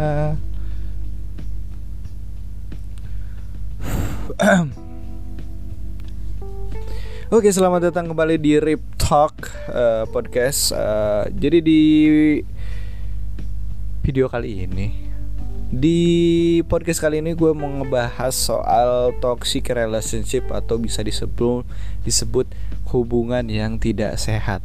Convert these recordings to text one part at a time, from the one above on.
Oke, selamat datang kembali di Rip Talk uh, podcast. Uh, jadi di video kali ini, di podcast kali ini gue mau ngebahas soal toxic relationship atau bisa disebut disebut hubungan yang tidak sehat.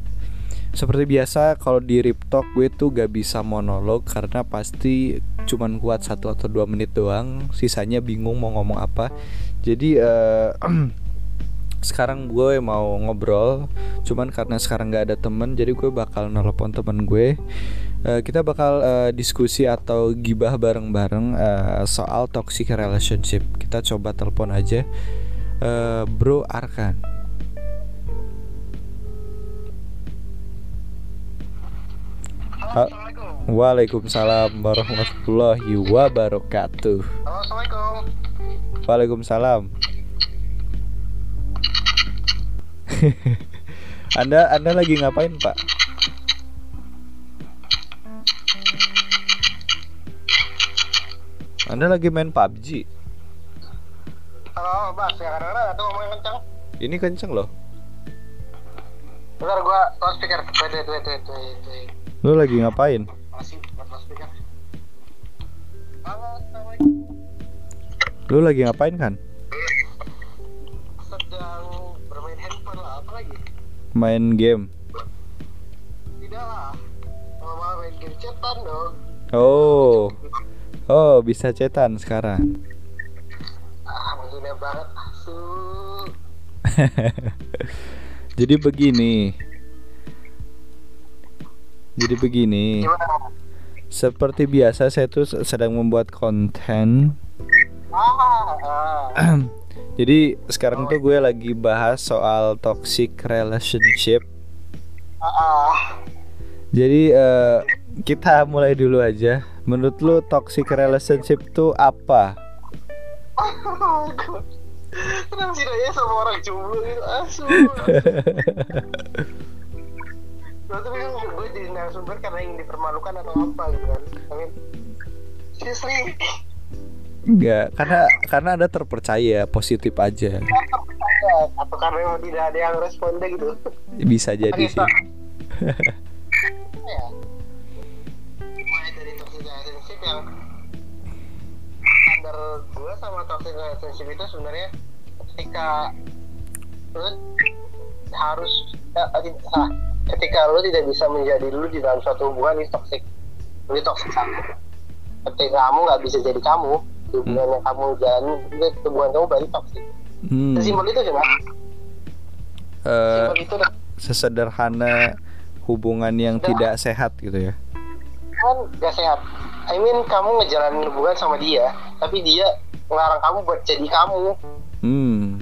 Seperti biasa kalau di Rip Talk gue tuh gak bisa monolog karena pasti cuman kuat satu atau dua menit doang. Sisanya bingung mau ngomong apa. Jadi uh, sekarang gue mau ngobrol Cuman karena sekarang gak ada temen Jadi gue bakal nelpon temen gue. Uh, Kita bakal uh, diskusi atau gibah bareng-bareng uh, Soal toxic relationship. Kita coba telepon aja. Uh, Bro Arkan Waalaikumsalam warahmatullahi wabarakatuh. Assalamualaikum. Waalaikumsalam. anda Anda lagi ngapain, Pak? Anda lagi main PUBG? Halo, Bas. Ya kadang-kadang tuh ngomongin kencang. Ini kenceng loh. Bentar gua. Wait, wait, wait, wait, wait, wait. Lu lagi ngapain? Lu lagi ngapain kan? Sedang bermain handphone lah, apa lagi? Main game. Tidak lah. Kalau mau main game chatan dong. Oh. Oh, bisa cetan sekarang. Ah, banget. Jadi begini. Jadi begini. Gimana? Seperti biasa saya tuh sedang membuat konten. Ah. Jadi sekarang tuh gue lagi bahas soal toxic relationship. ah. Jadi eh, kita mulai dulu aja. Menurut lu toxic relationship tuh apa? Kenapa sih nanya sama orang jomblo gitu? Gue tuh bingung gue jadi narasumber karena ingin dipermalukan atau apa gitu kan. Mean, seriously. Enggak, karena karena Anda terpercaya, positif aja. Atau karena memang tidak ada yang respon deh gitu. Bisa jadi Oke, sih. Pak. ya. Mulai dari toxic relationship yang standar gue sama toxic relationship itu sebenarnya ketika lu harus ya, ketika lu tidak bisa menjadi lu di dalam suatu hubungan itu toxic itu toxic sama ketika kamu nggak bisa jadi kamu hubungan yang kamu jalani itu hubungan kamu berarti toxic Hmm, sesimpel itu sih mas simpel itu dah. sesederhana hubungan yang tidak sehat gitu ya. kan gak sehat I mean kamu ngejalanin hubungan sama dia tapi dia ngelarang kamu buat jadi kamu Hmm.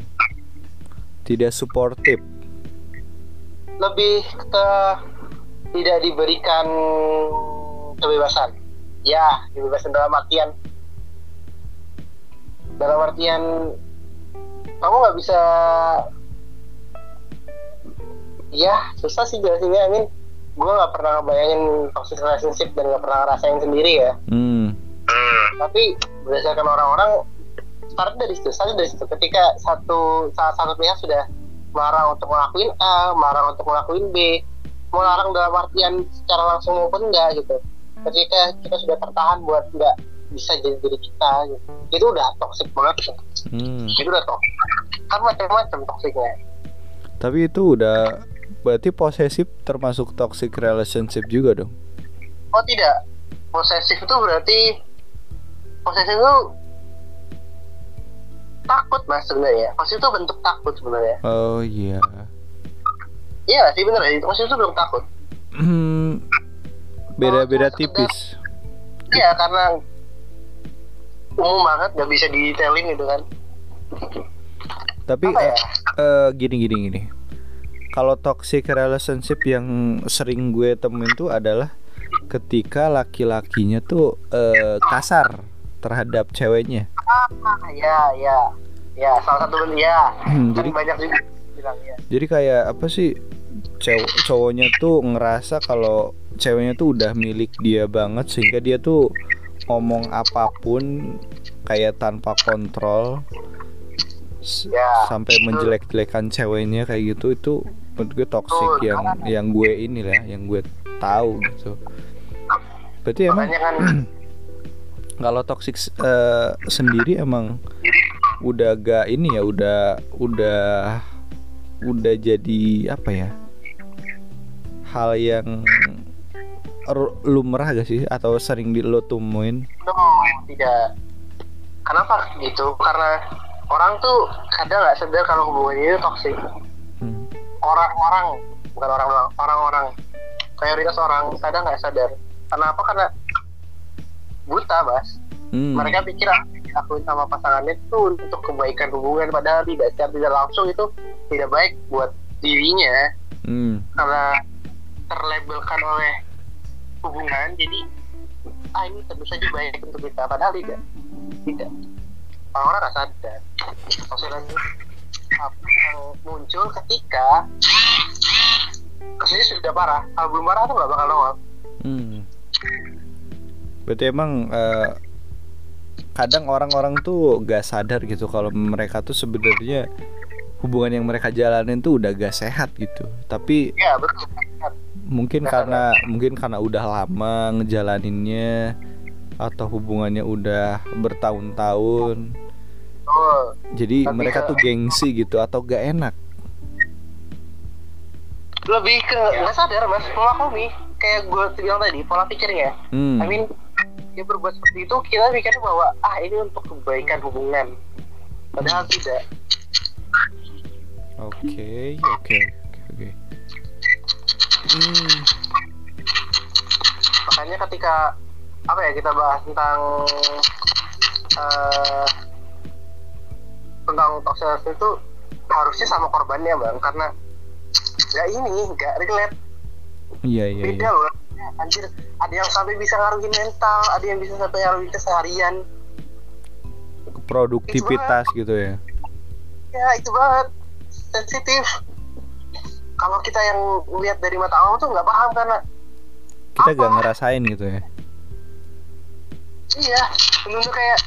Tidak suportif. Lebih ke tidak diberikan kebebasan. Ya kebebasan dalam artian dalam artian kamu nggak bisa ya susah sih jelasinnya. I mean gue nggak pernah ngebayangin toxic relationship dan nggak pernah ngerasain sendiri ya. Hmm. tapi berdasarkan orang-orang start dari situ start dari situ. Ketika satu salah satu pihak sudah melarang untuk ngelakuin A melarang untuk ngelakuin B melarang dalam artian secara langsung maupun enggak gitu ketika kita sudah tertahan buat nggak bisa jadi diri kita gitu. itu udah toxic banget gitu. Hmm. itu udah toxic kan macam-macam toksiknya Tapi itu udah berarti posesif termasuk toxic relationship juga dong. oh tidak posesif itu berarti posesif itu takut mas sebenarnya posesif itu bentuk takut sebenarnya Oh iya. iya sih bener ya posesif itu belum takut Hmm. Beda-beda Oh, tipis. iya karena umum banget nggak bisa detailin gitu kan Tapi Apa ya? eh, eh, gini gini gini. Kalau toxic relationship yang sering gue temuin tuh adalah ketika laki-lakinya tuh eh, kasar terhadap ceweknya. Ah ya ya. Ya salah satu ya. Hmm, kan jadi banyak juga bilang ya. Jadi kayak apa sih cewek cowoknya tuh ngerasa kalau ceweknya tuh udah milik dia banget sehingga dia tuh ngomong apa pun kayak tanpa kontrol Ya, sampai menjelek-jelekan ceweknya kayak gitu itu menurut gue Betul, yang yang gue ini lah yang gue tahu gitu. Berarti emang kan kalau toxic eh, sendiri emang udah gak ini ya udah udah udah jadi apa ya? Hal yang lumrah gak sih? Atau sering di lo temuin? Tidak. Kenapa gitu? Karena orang tuh kadang nggak sadar kalau hubungannya itu toksik Hmm. orang-orang bukan orang orang-orang. Mayoritas orang kadang nggak sadar. Kenapa? Karena buta bas Hmm. mereka pikir yang dilakuin sama pasangannya itu untuk kebaikan hubungan padahal tidak secara tidak langsung itu tidak baik buat dirinya Hmm. karena terlabelkan oleh hubungan jadi ah ini tentu saja baik untuk kita padahal tidak tidak orang-orang nggak sadar maksudnya apa yang muncul ketika kasusnya sudah parah kalau belum parah tuh nggak bakal nongol Hmm. Berarti emang eh, kadang orang-orang tuh gak sadar gitu kalau mereka tuh sebenarnya hubungan yang mereka jalanin tuh udah gak sehat gitu. Tapi ya betul mungkin karena mungkin karena udah lama ngejalaninnya atau hubungannya udah bertahun-tahun. oh Jadi mereka ke- tuh gengsi gitu atau gak enak. lebih ke nggak sadar mas memaklumi kayak gue bilang tadi pola pikirnya Hmm. I mean dia berbuat seperti itu kita pikir bahwa ah ini untuk kebaikan hubungan padahal tidak Oke, oke, oke. Hmm. makanya ketika apa ya kita bahas tentang eh tentang toxic itu harusnya sama korbannya bang karena nggak ini nggak relate Iya, iya, beda iya. loh anjir ada yang sampai bisa ngaruhin mental ada yang bisa sampai ngaruhin keseharian Produktivitas gitu ya. ya itu banget sensitif kalau kita yang lihat dari mata awam tuh nggak paham karena Kita Apa? gak ngerasain gitu ya. iya bener kayak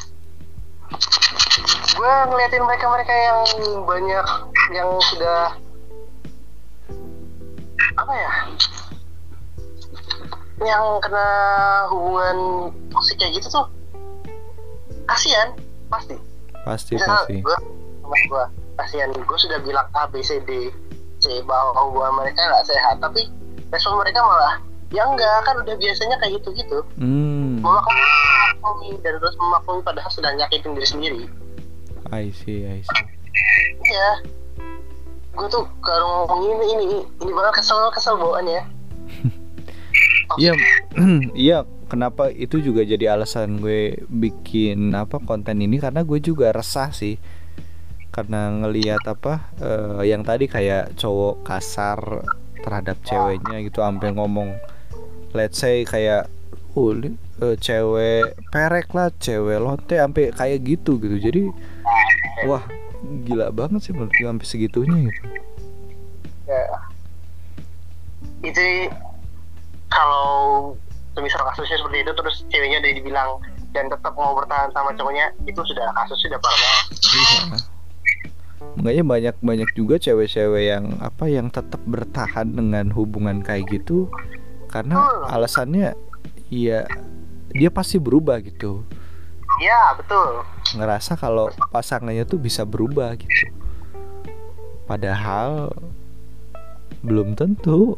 gue ngeliatin mereka mereka yang banyak yang sudah apa ya yang kena hubungan toksik kayak gitu tuh kasihan pasti. Pasti, Misal pasti. gue sama gue kasihan. Gue sudah bilang A B C D C bahwa hubungan mereka nggak sehat tapi respon mereka malah ya enggak kan udah biasanya kayak gitu gitu Hmm, memaklumi dan terus memaklumi padahal sudah nyakitin diri sendiri. I see, I see. iya. Gue tuh kalau ngomong ini ini ini banget kesel kesel bawaannya Iya, iya. Kenapa itu juga jadi alasan gue bikin apa konten ini? Karena gue juga resah sih. Karena ngelihat apa eh, yang tadi kayak cowok kasar terhadap ceweknya gitu sampai ngomong let's say kayak oh li- eh, cewek perek lah cewek lonte sampai kayak gitu gitu. Jadi wah gila banget sih menurut gue sampai segitunya gitu. Ya. Itu kalau misal kasusnya seperti itu terus ceweknya udah dibilang dan tetap mau bertahan sama cowoknya itu sudah kasus sudah parah banget Iya. Makanya banyak banyak juga cewek-cewek yang apa yang tetap bertahan dengan hubungan kayak gitu karena Betul. alasannya ya dia pasti berubah gitu. ya betul Ngerasa kalau pasangannya tuh bisa berubah gitu. Padahal belum tentu.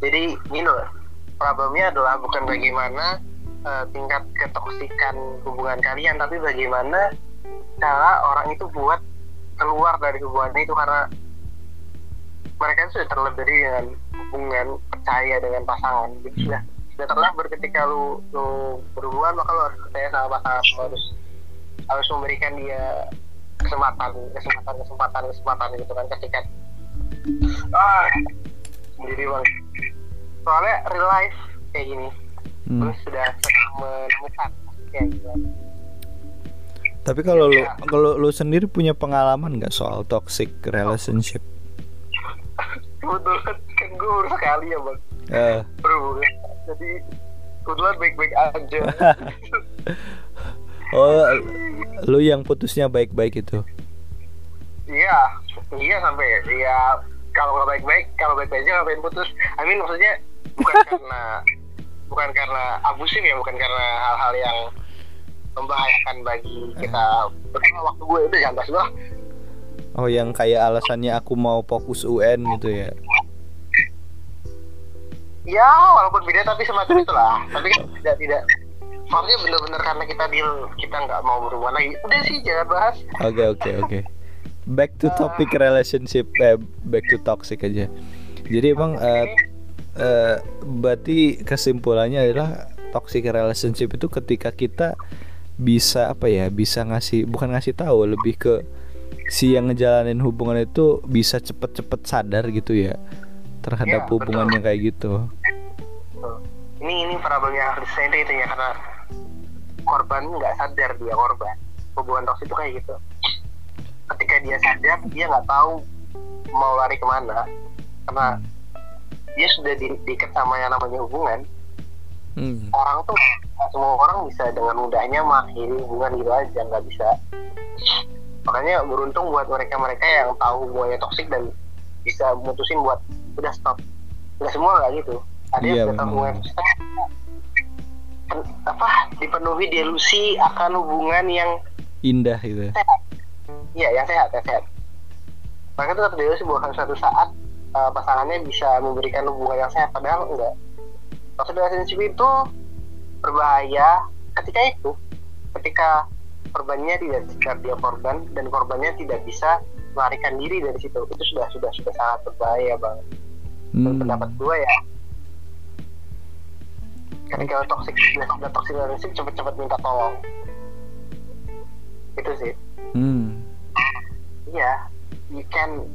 Jadi gini loh problemnya adalah bukan bagaimana eh, tingkat ketoksikan hubungan kalian tapi bagaimana cara orang itu buat keluar dari hubungan itu karena mereka sudah terlebih dengan hubungan percaya dengan pasangan. Jadi sudah sudah terlebur ketika lu lu berhubungan maka lu harus percaya sama pasangan lu harus harus memberikan dia kesempatan kesempatan kesempatan kesempatan gitu kan ketika ah sendiri bang soalnya real life kayak gini. Hmm. terus sudah sering menemukan kayak gitu. Tapi kalau lu kalau lu sendiri punya pengalaman nggak soal toxic relationship? kebetulan kan gue baru sekali ya bang. Eh, berhubungan jadi kebetulan baik-baik aja. Oh lu yang putusnya baik-baik itu? Iya. Iya sampai ya. Kalau nggak baik-baik kalau baik-baik aja ngapain putus? I mean maksudnya bukan karena bukan karena abusif ya bukan karena hal-hal yang membahayakan bagi kita. Berdua waktu gue udah jangan bahas oh yang kayak alasannya aku mau fokus UN gitu ya? Ya walaupun beda tapi semacam itulah. Tapi kan tidak tidak. Maksudnya bener-bener karena kita deal kita nggak mau berhubungan lagi. Udah sih jangan bahas. Oke oke oke. Back to topic relationship, eh, back to toxic aja. Jadi emang eh, eh, berarti kesimpulannya adalah toxic relationship itu ketika kita bisa apa ya, bisa ngasih bukan ngasih tahu, lebih ke si yang ngejalanin hubungan itu bisa cepet-cepet sadar gitu ya terhadap Ya, hubungan betul. yang kayak gitu. Ini ini problemnya harus saya itu ya karena korban nggak sadar dia korban hubungan toksik itu kayak gitu ketika dia sadar dia nggak tahu mau lari ke mana karena dia sudah di, diikat sama yang namanya hubungan Hmm. orang tuh semua orang bisa dengan mudahnya mengakhiri hubungan gitu aja nggak bisa makanya beruntung buat mereka-mereka yang tahu hubungannya toksik dan bisa mutusin buat udah stop nggak semua nggak gitu ada Iya, yang udah tahu memang. hubungan toksik pen- apa dipenuhi delusi akan hubungan yang Indah gitu. Iya, yang sehat, yang sehat. Mereka tuh terdelusi bahwa suatu saat uh, pasangannya bisa memberikan hubungan yang sehat, padahal enggak. Toxic relationship itu berbahaya ketika itu, ketika korbannya tidak sadar dia korban dan korbannya tidak bisa melarikan diri dari situ. Itu sudah sudah sudah sangat berbahaya banget. Hmm. pendapat gue ya, ketika toxic sudah toxic relationship cepet-cepet minta tolong. Itu sih. Hmm. yeah, you can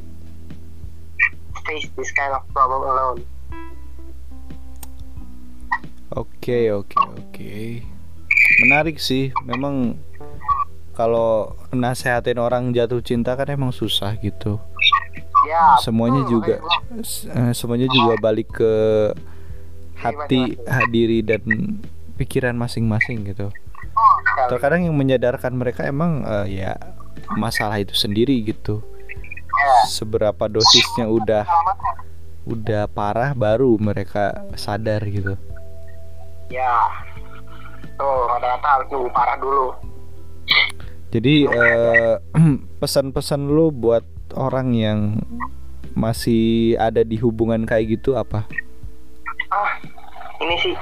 face this kind of problem alone. Oke oke oke. Menarik sih. Memang kalau nasehatin orang jatuh cinta kan emang susah gitu. Ya, Semuanya juga eh, semuanya juga balik ke hati, masing-masing. diri dan pikiran masing-masing gitu. gua- Terkadang yang menyadarkan mereka emang eh, ya masalah itu sendiri gitu. Ya, Seberapa dosisnya udah udah parah baru mereka sadar gitu. ya. Tuh, rata-rata harus nunggu parah dulu. Jadi eh, pesan-pesan lu buat orang yang masih ada di hubungan kayak gitu apa? Ah, ini sih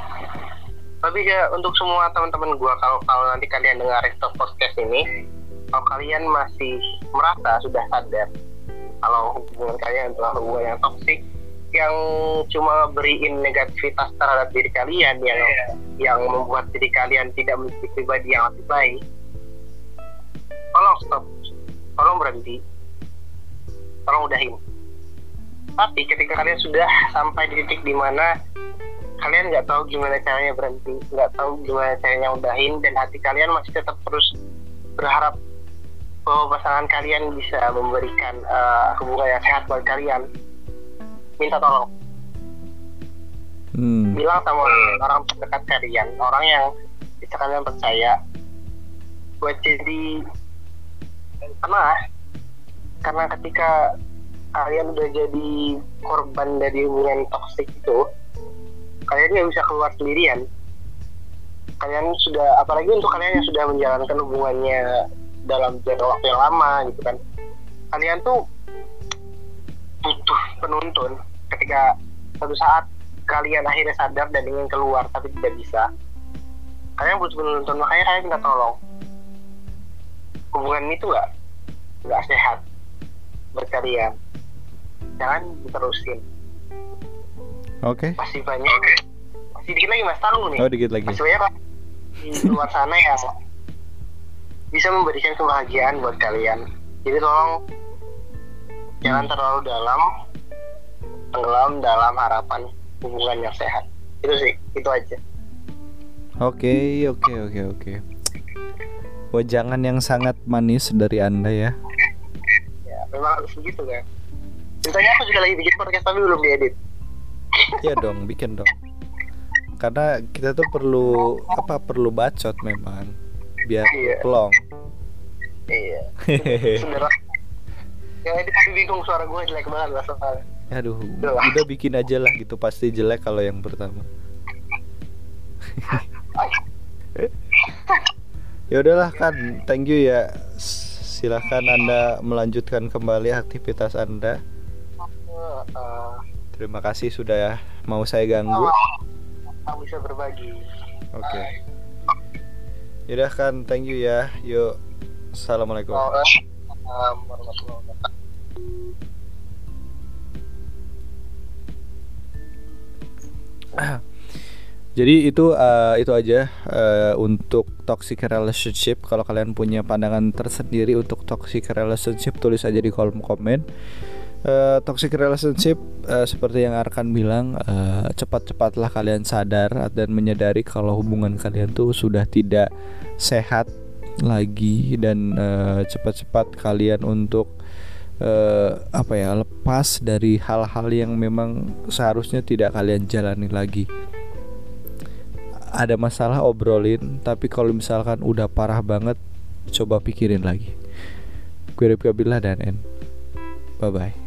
lebih ke untuk semua teman-teman gua kalau kalau nanti kalian dengar Podcast ini, kalau kalian masih merasa sudah sadar kalau hubungan kalian adalah hubungan yang toksik yang cuma beriin negativitas terhadap diri kalian yang yang membuat diri kalian tidak menjadi pribadi yang lebih baik tolong stop. Tolong berhenti. Tolong udahin. Tapi ketika kalian sudah sampai di titik di mana kalian nggak tahu gimana caranya berhenti nggak tahu gimana caranya udahin dan hati kalian masih tetap terus berharap bahwa pasangan kalian bisa memberikan eh, hubungan yang sehat buat kalian. Minta tolong. Hmm. bilang sama orang terdekat kalian orang yang bisa kalian percaya. Buat jadi karena karena ketika kalian udah jadi korban dari hubungan toksik itu kalian nggak bisa keluar sendirian. Kalian sudah apalagi untuk kalian yang sudah menjalankan hubungannya dalam jangka waktu yang lama gitu kan. Kalian tuh butuh penuntun ketika suatu saat kalian akhirnya sadar dan ingin keluar tapi tidak bisa. Kalian butuh penuntun makanya kalian minta tolong. Hubungan itu nggak nggak sehat buat kalian. Jangan diterusin. Oke. masih banyak. Masih dikit lagi mas. Taruh nih. Oh dikit lagi. masih banyak di luar sana yang bisa memberikan kebahagiaan buat kalian jadi tolong jangan terlalu dalam tenggelam dalam harapan hubungan yang sehat itu sih itu aja Oke oke oke oke. Wajangan yang sangat manis dari anda ya. ya memang harus begitu kan ceritanya aku juga lagi bikin podcast tapi belum diedit Iya dong, bikin dong. karena kita tuh perlu apa perlu bacot memang biar Iya. plong. Iya. Ya ini tapi bingung suara gue jelek banget lah soalnya. Aduh Udah. udah bikin aja lah gitu pasti jelek kalau yang pertama. Ya udahlah kan thank you ya. Silahkan anda melanjutkan kembali aktivitas anda. Terima kasih sudah mau saya ganggu? Bisa berbagi. Oke yaudah kan thank you ya yuk assalamualaikum. Jadi itu eh, itu aja eh, untuk toxic relationship. Kalau kalian punya pandangan tersendiri untuk toxic relationship, tulis aja di kolom komen. Eh, toxic relationship eh, seperti yang Arkan bilang, eh, cepat-cepatlah kalian sadar dan menyadari kalau hubungan kalian tuh sudah tidak sehat lagi dan eh, cepat-cepat kalian untuk eh, apa ya lepas dari hal-hal yang memang seharusnya tidak kalian jalani lagi. Ada masalah obrolin tapi kalau misalkan udah parah banget coba pikirin lagi. Gue Rifka Billah dan N. Bye bye